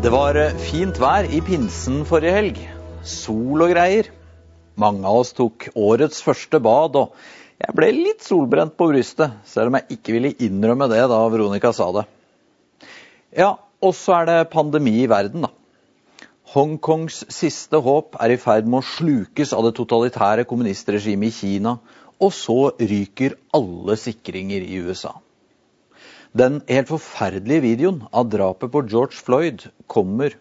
Det var eh, fint vær i pinsen forrige helg. Sol og greier. Mange av oss tok årets første bad, og jeg ble litt solbrent på brystet, selv om jeg ikke ville innrømme det da Veronica sa det. Ja, og så er det pandemi i verden, da. Hongkongs siste håp er i ferd med å slukes av det totalitære kommunistregimet i Kina, og så ryker alle sikringer i USA. Den helt forferdelige videoen av drapet på George Floyd kommer,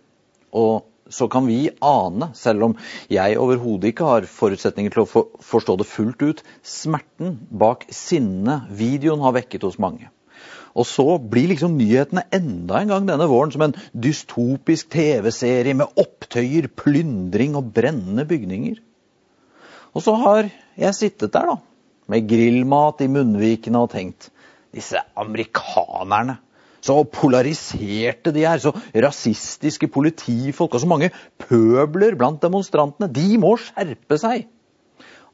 og så kan vi ane, selv om jeg overhodet ikke har forutsetninger til å for forstå det fullt ut, smerten bak sinnet videoen har vekket hos mange. Og så blir liksom nyhetene enda en gang denne våren som en dystopisk TV-serie med opptøyer, plyndring og brennende bygninger. Og så har jeg sittet der, da, med grillmat i munnvikene og tenkt disse amerikanerne. Så polariserte de er, så rasistiske politifolk og så mange pøbler blant demonstrantene. De må skjerpe seg!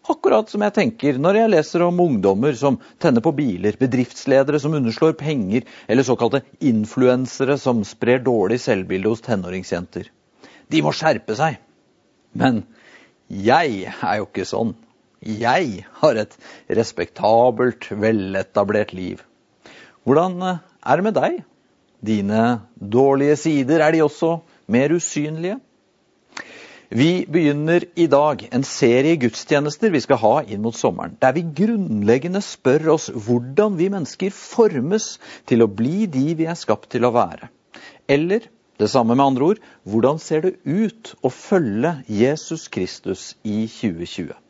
Akkurat som jeg tenker når jeg leser om ungdommer som tenner på biler, bedriftsledere som underslår penger, eller såkalte influensere som sprer dårlig selvbilde hos tenåringsjenter. De må skjerpe seg! Men jeg er jo ikke sånn. Jeg har et respektabelt, veletablert liv. Hvordan eh, er det med deg? Dine dårlige sider, er de også mer usynlige? Vi begynner i dag en serie gudstjenester vi skal ha inn mot sommeren, der vi grunnleggende spør oss hvordan vi mennesker formes til å bli de vi er skapt til å være. Eller det samme med andre ord, hvordan ser det ut å følge Jesus Kristus i 2020?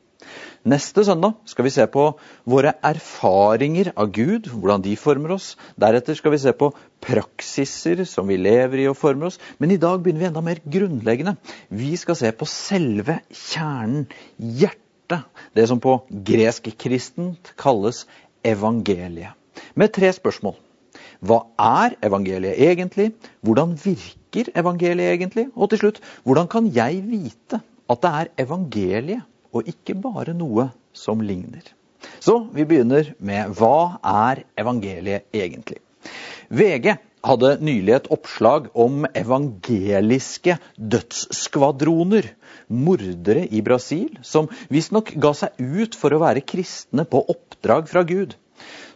Neste søndag skal vi se på våre erfaringer av Gud, hvordan de former oss. Deretter skal vi se på praksiser som vi lever i og former oss. Men i dag begynner vi enda mer grunnleggende. Vi skal se på selve kjernen, hjertet. Det som på gresk-kristent kalles evangeliet. Med tre spørsmål. Hva er evangeliet egentlig? Hvordan virker evangeliet egentlig? Og til slutt, hvordan kan jeg vite at det er evangeliet og ikke bare noe som ligner. Så vi begynner med hva er evangeliet egentlig? VG hadde nylig et oppslag om evangeliske dødsskvadroner. Mordere i Brasil som visstnok ga seg ut for å være kristne på oppdrag fra Gud.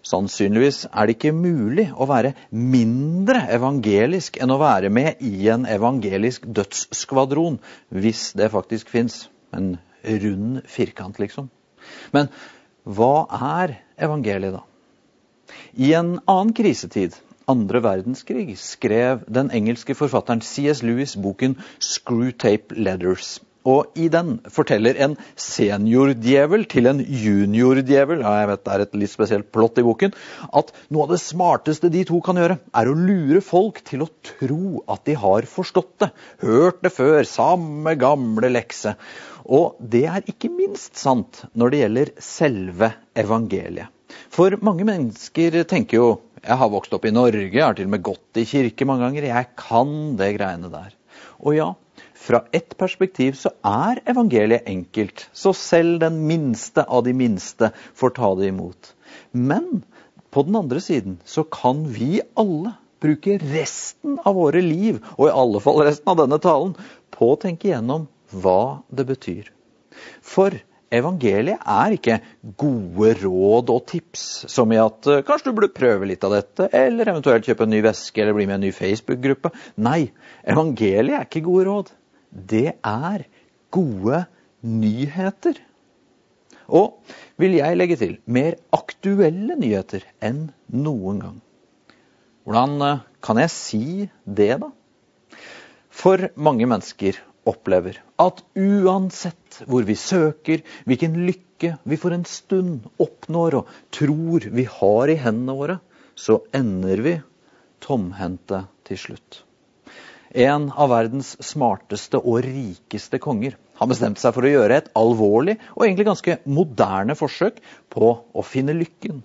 Sannsynligvis er det ikke mulig å være mindre evangelisk enn å være med i en evangelisk dødsskvadron, hvis det faktisk fins. Men rund firkant, liksom. Men hva er evangeliet, da? I en annen krisetid, andre verdenskrig, skrev den engelske forfatteren C.S. Lewis boken 'Screwtape Letters'. Og i den forteller en seniordjevel til en juniordjevel ja, jeg vet det er et litt spesielt plott i boken, at noe av det smarteste de to kan gjøre, er å lure folk til å tro at de har forstått det. Hørt det før. Samme gamle lekse. Og det er ikke minst sant når det gjelder selve evangeliet. For mange mennesker tenker jo jeg har vokst opp i Norge, jeg har til og med gått i kirke mange ganger, jeg kan det greiene der. Og ja, fra ett perspektiv så er evangeliet enkelt, så selv den minste av de minste får ta det imot. Men på den andre siden så kan vi alle bruke resten av våre liv, og i alle fall resten av denne talen, på å tenke igjennom hva det betyr. For evangeliet er ikke gode råd og tips, som i at eh, kanskje du burde prøve litt av dette, eller eventuelt kjøpe en ny veske eller bli med i en ny Facebook-gruppe. Nei, evangeliet er ikke gode råd det er gode nyheter. Og, vil jeg legge til, mer aktuelle nyheter enn noen gang. Hvordan eh, kan jeg si det, da? For mange mennesker opplever at uansett hvor vi søker, hvilken lykke vi for en stund oppnår og tror vi har i hendene våre, så ender vi tomhendte til slutt en av verdens smarteste og rikeste konger. Han bestemte seg for å gjøre et alvorlig og egentlig ganske moderne forsøk på å finne lykken.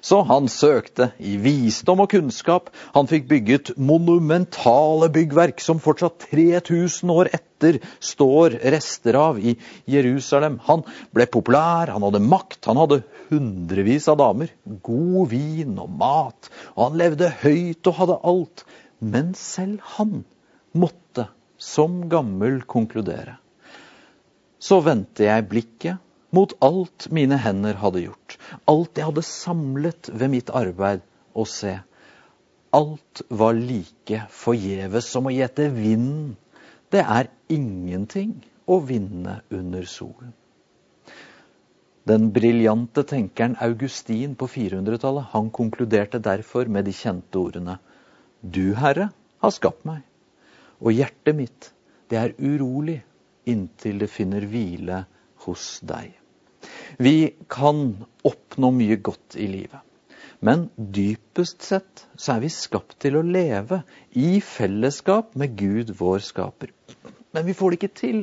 Så han søkte i visdom og kunnskap. Han fikk bygget monumentale byggverk som fortsatt 3000 år etter står rester av i Jerusalem. Han ble populær, han hadde makt, han hadde hundrevis av damer. God vin og mat, og han levde høyt og hadde alt. Men selv han måtte som gammel konkludere. Så vendte jeg blikket mot alt mine hender hadde gjort, alt jeg hadde samlet ved mitt arbeid, og se, alt var like forgjeves som å gjete vinden. Det er ingenting å vinne under solen. Den briljante tenkeren Augustin på 400-tallet han konkluderte derfor med de kjente ordene Du, Herre, har skapt meg, og hjertet mitt, det er urolig inntil det finner hvile hos deg. Vi kan oppnå mye godt i livet. Men dypest sett så er vi skapt til å leve i fellesskap med Gud, vår skaper. Men vi får det ikke til.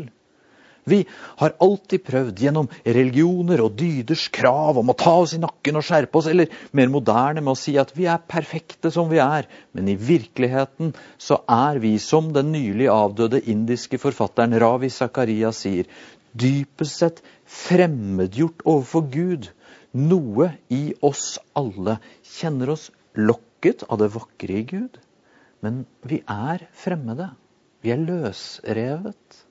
Vi har alltid prøvd gjennom religioner og dyders krav om å ta oss i nakken og skjerpe oss, eller mer moderne med å si at vi er perfekte som vi er. Men i virkeligheten så er vi, som den nylig avdøde indiske forfatteren Ravi Zakaria sier, dypest sett fremmedgjort overfor Gud noe i oss alle kjenner oss lokket av det vakre i Gud, men vi er fremmede. Vi er løsrevet.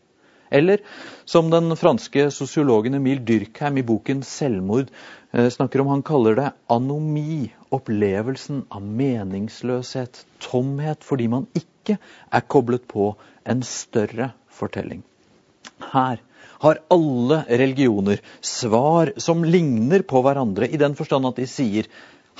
Eller som den franske sosiologen Emil Dyrkheim i boken 'Selvmord' eh, snakker om, han kaller det anomi, opplevelsen av meningsløshet, tomhet, fordi man ikke er koblet på en større fortelling. Her har alle religioner svar som ligner på hverandre, i den forstand at de sier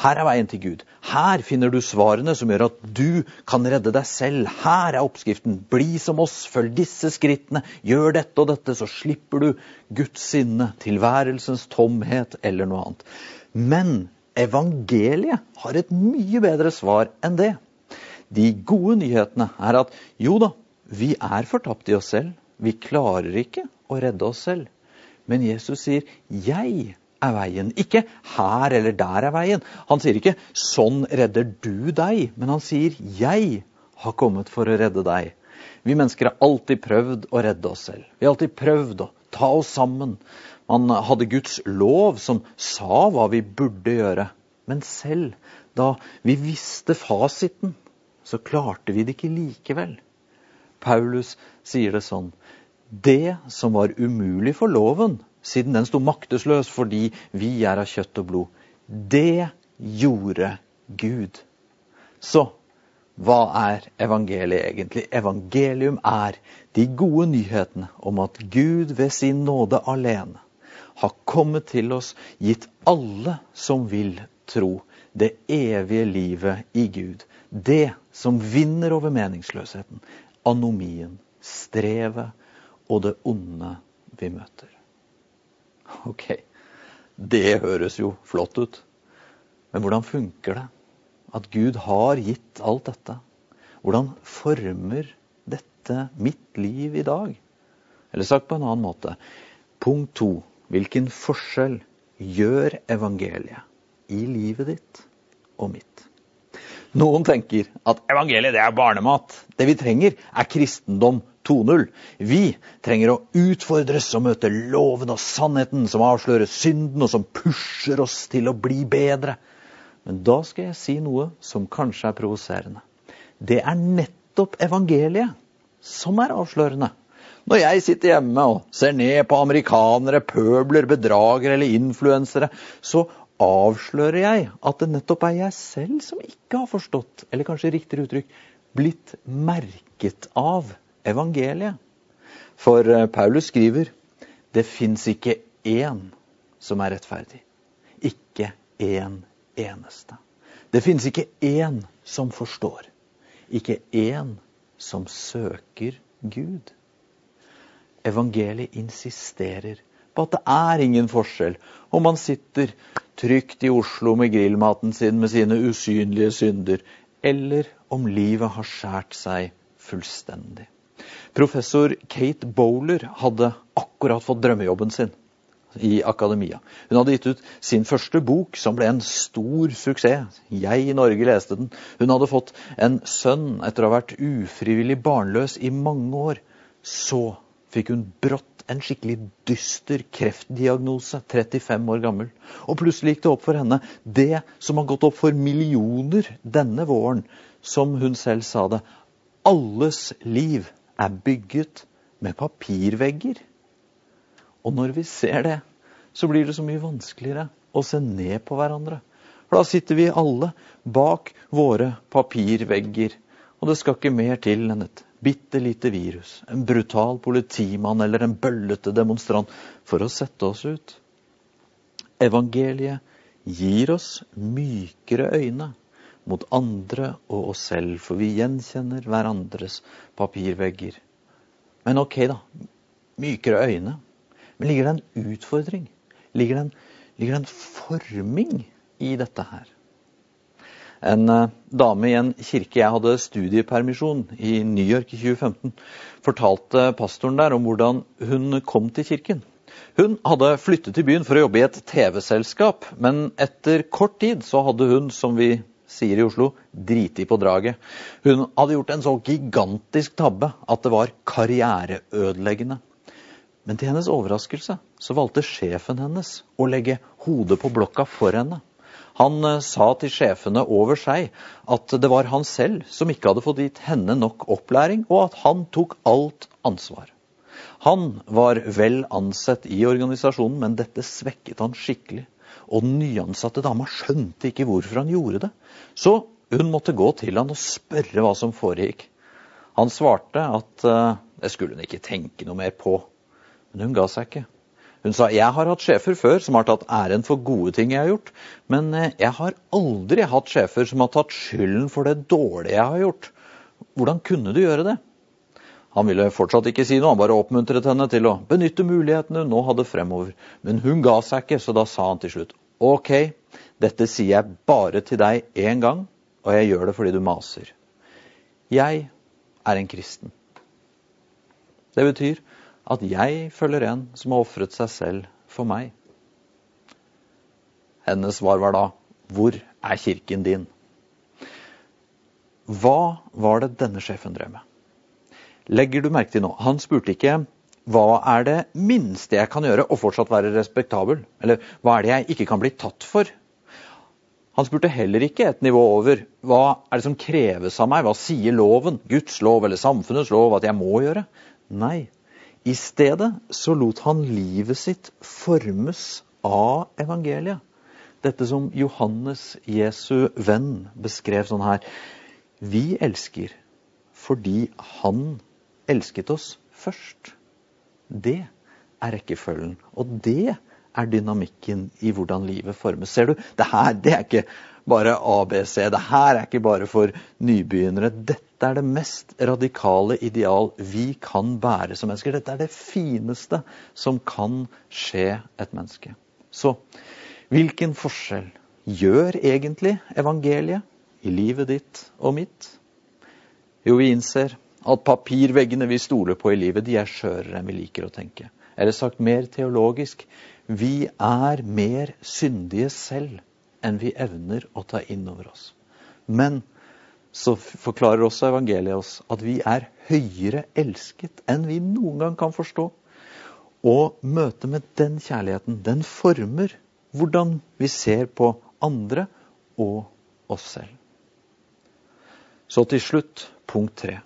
her er veien til Gud. Her finner du svarene som gjør at du kan redde deg selv. Her er oppskriften. Bli som oss, følg disse skrittene. Gjør dette og dette, så slipper du Guds sinne, tilværelsens tomhet eller noe annet. Men evangeliet har et mye bedre svar enn det. De gode nyhetene er at jo da, vi er fortapt i oss selv. Vi klarer ikke å redde oss selv. Men Jesus sier 'jeg er veien'. Ikke 'her eller der er veien'. Han sier ikke 'sånn redder du deg', men han sier 'jeg har kommet for å redde deg'. Vi mennesker har alltid prøvd å redde oss selv. Vi har alltid prøvd å ta oss sammen. Man hadde Guds lov som sa hva vi burde gjøre. Men selv da vi visste fasiten, så klarte vi det ikke likevel. Paulus sier det sånn det som var umulig for loven, siden den sto maktesløs fordi vi er av kjøtt og blod, det gjorde Gud. Så hva er evangeliet egentlig? Evangelium er de gode nyhetene om at Gud ved sin nåde alene har kommet til oss, gitt alle som vil tro, det evige livet i Gud. Det som vinner over meningsløsheten, anomien, strevet og det onde vi møter. Ok, det høres jo flott ut. Men hvordan funker det? At Gud har gitt alt dette. Hvordan former dette mitt liv i dag? Eller sagt på en annen måte Punkt to. Hvilken forskjell gjør evangeliet i livet ditt og mitt? Noen tenker at evangeliet det er barnemat. Det vi trenger, er kristendom 2.0. Vi trenger å utfordres og møte loven og sannheten som avslører synden, og som pusher oss til å bli bedre. Men da skal jeg si noe som kanskje er provoserende. Det er nettopp evangeliet som er avslørende. Når jeg sitter hjemme og ser ned på amerikanere, pøbler, bedragere eller influensere, så avslører jeg at det nettopp er jeg selv som ikke har forstått, eller kanskje riktigere uttrykk, blitt merket av evangeliet. For eh, Paulus skriver det fins ikke én som er rettferdig. Ikke én eneste. Det fins ikke én som forstår. Ikke én som søker Gud. Evangeliet insisterer på at det er ingen forskjell om man sitter trygt i Oslo med grillmaten sin med sine usynlige synder, eller om livet har skjært seg fullstendig. Professor Kate Bowler hadde akkurat fått drømmejobben sin i akademia. Hun hadde gitt ut sin første bok, som ble en stor suksess. Jeg i Norge leste den. Hun hadde fått en sønn etter å ha vært ufrivillig barnløs i mange år. Så fikk hun brått en skikkelig dyster kreftdiagnose, 35 år gammel. Og plutselig gikk det opp for henne det som har gått opp for millioner denne våren, som hun selv sa det, alles liv er bygget med papirvegger. Og når vi ser det, så blir det så mye vanskeligere å se ned på hverandre. For da sitter vi alle bak våre papirvegger. Og det skal ikke mer til enn et bitte lite virus, en brutal politimann eller en bøllete demonstrant for å sette oss ut. Evangeliet gir oss mykere øyne mot andre og oss selv, for vi gjenkjenner hverandres papirvegger. Men ok, da. Mykere øyne. Men ligger det en utfordring? Ligger det en, ligger det en forming i dette her? En uh, dame i en kirke jeg hadde studiepermisjon i New York i 2015, fortalte pastoren der om hvordan hun kom til kirken. Hun hadde flyttet til byen for å jobbe i et TV-selskap, men etter kort tid så hadde hun, som vi sier i Oslo, driti på draget. Hun hadde gjort en så gigantisk tabbe at det var karriereødeleggende. Men til hennes overraskelse så valgte sjefen hennes å legge hodet på blokka for henne. Han eh, sa til sjefene over seg at det var han selv som ikke hadde fått gitt henne nok opplæring, og at han tok alt ansvar. Han var vel ansett i organisasjonen, men dette svekket han skikkelig. Og den nyansatte dama skjønte ikke hvorfor han gjorde det. Så hun måtte gå til han og spørre hva som foregikk. Han svarte at uh, det skulle hun ikke tenke noe mer på. Men hun ga seg ikke. Hun sa jeg har hatt sjefer før som har tatt æren for gode ting jeg har gjort, men eh, jeg har aldri hatt sjefer som har tatt skylden for det dårlige jeg har gjort. Hvordan kunne du gjøre det? Han ville fortsatt ikke si noe, han bare oppmuntret henne til å benytte mulighetene hun nå hadde fremover. Men hun ga seg ikke, så da sa han til slutt OK, dette sier jeg bare til deg én gang, og jeg gjør det fordi du maser. Jeg er en kristen. Det betyr at jeg følger en som har ofret seg selv for meg. Hennes svar var da Hvor er kirken din? Hva var det denne sjefen drev med? Legger du merke til nå? Han spurte ikke hva er det minste jeg kan gjøre og fortsatt være respektabel? Eller hva er det jeg ikke kan bli tatt for? Han spurte heller ikke et nivå over hva er det som kreves av meg, hva sier loven, Guds lov eller samfunnets lov at jeg må gjøre? Nei, i stedet så lot han livet sitt formes av evangeliet. Dette som Johannes, Jesu venn, beskrev sånn her. Vi elsker fordi han elsket oss først. Det er rekkefølgen. Og det er dynamikken i hvordan livet formes. Ser du, det her det er ikke bare ABC. Det her er ikke bare for nybegynnere. Dette er det mest radikale ideal vi kan bære som mennesker. Dette er det fineste som kan skje et menneske. Så hvilken forskjell gjør egentlig evangeliet i livet ditt og mitt? Jo, vi innser at papirveggene vi stoler på i livet, de er skjørere enn vi liker å tenke. Eller sagt mer teologisk vi er mer syndige selv enn vi evner å ta inn over oss. Men så forklarer også evangeliet oss at vi er høyere elsket enn vi noen gang kan forstå. Og møtet med den kjærligheten, den former hvordan vi ser på andre og oss selv. Så til slutt punkt tre.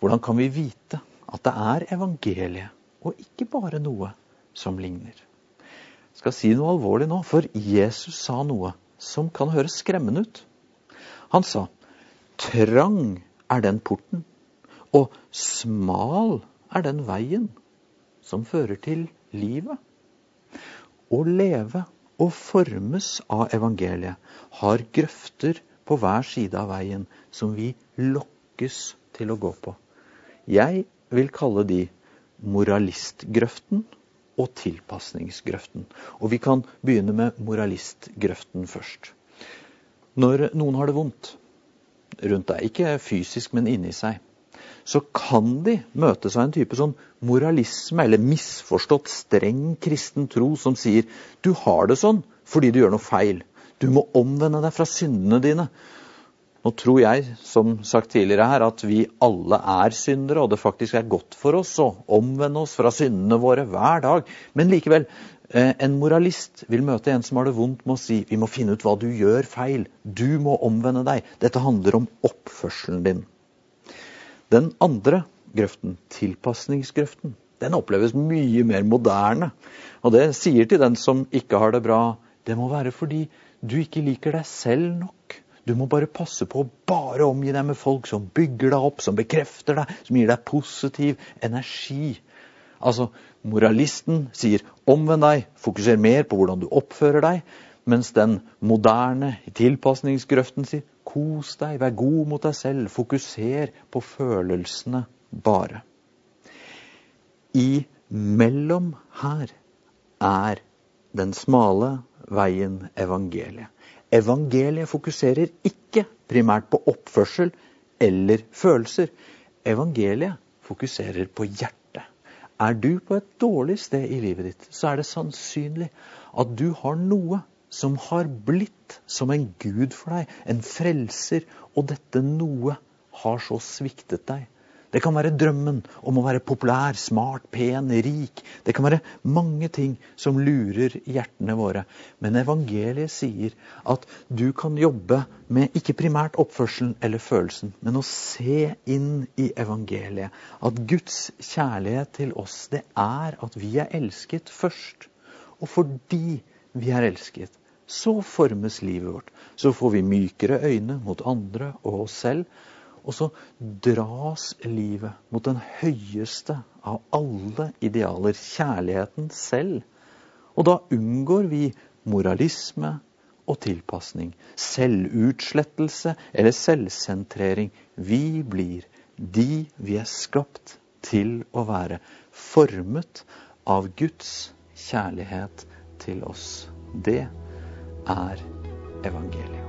Hvordan kan vi vite at det er evangeliet, og ikke bare noe som ligner? Skal si noe alvorlig nå, for Jesus sa noe som kan høres skremmende ut. Han sa, 'Trang er den porten, og smal er den veien som fører til livet.' Å leve og formes av evangeliet har grøfter på hver side av veien som vi lokkes til å gå på. Jeg vil kalle de moralistgrøften og tilpasningsgrøften. Og vi kan begynne med moralistgrøften først. Når noen har det vondt rundt deg, ikke fysisk, men inni seg, så kan de møtes av en type sånn moralisme, eller misforstått streng kristen tro, som sier du har det sånn fordi du gjør noe feil. Du må omvende deg fra syndene dine. Nå tror jeg, som sagt tidligere her, at vi alle er syndere, og det faktisk er godt for oss å omvende oss fra syndene våre hver dag. Men likevel, eh, en moralist vil møte en som har det vondt med å si vi må finne ut hva du gjør feil. Du må omvende deg. Dette handler om oppførselen din. Den andre grøften, tilpasningsgrøften, den oppleves mye mer moderne. Og det sier til den som ikke har det bra, det må være fordi du ikke liker deg selv nok. Du må bare passe på å bare omgi deg med folk som bygger deg opp, som bekrefter deg, som gir deg positiv energi. Altså, moralisten sier 'omvend deg', fokuser mer på hvordan du oppfører deg. Mens den moderne tilpasningsgrøften sier 'kos deg, vær god mot deg selv', fokuser på følelsene bare. Imellom her er den smale veien evangeliet. Evangeliet fokuserer ikke primært på oppførsel eller følelser. Evangeliet fokuserer på hjertet. Er du på et dårlig sted i livet ditt, så er det sannsynlig at du har noe som har blitt som en gud for deg, en frelser, og dette noe har så sviktet deg det kan være drømmen om å være populær, smart, pen, rik. Det kan være mange ting som lurer hjertene våre. Men evangeliet sier at du kan jobbe med ikke primært oppførselen eller følelsen, men å se inn i evangeliet. At Guds kjærlighet til oss, det er at vi er elsket først. Og fordi vi er elsket, så formes livet vårt. Så får vi mykere øyne mot andre og oss selv. Og så dras livet mot den høyeste av alle idealer, kjærligheten selv. Og da unngår vi moralisme og tilpasning, selvutslettelse eller selvsentrering. Vi blir de vi er skapt til å være, formet av Guds kjærlighet til oss. Det er evangeliet.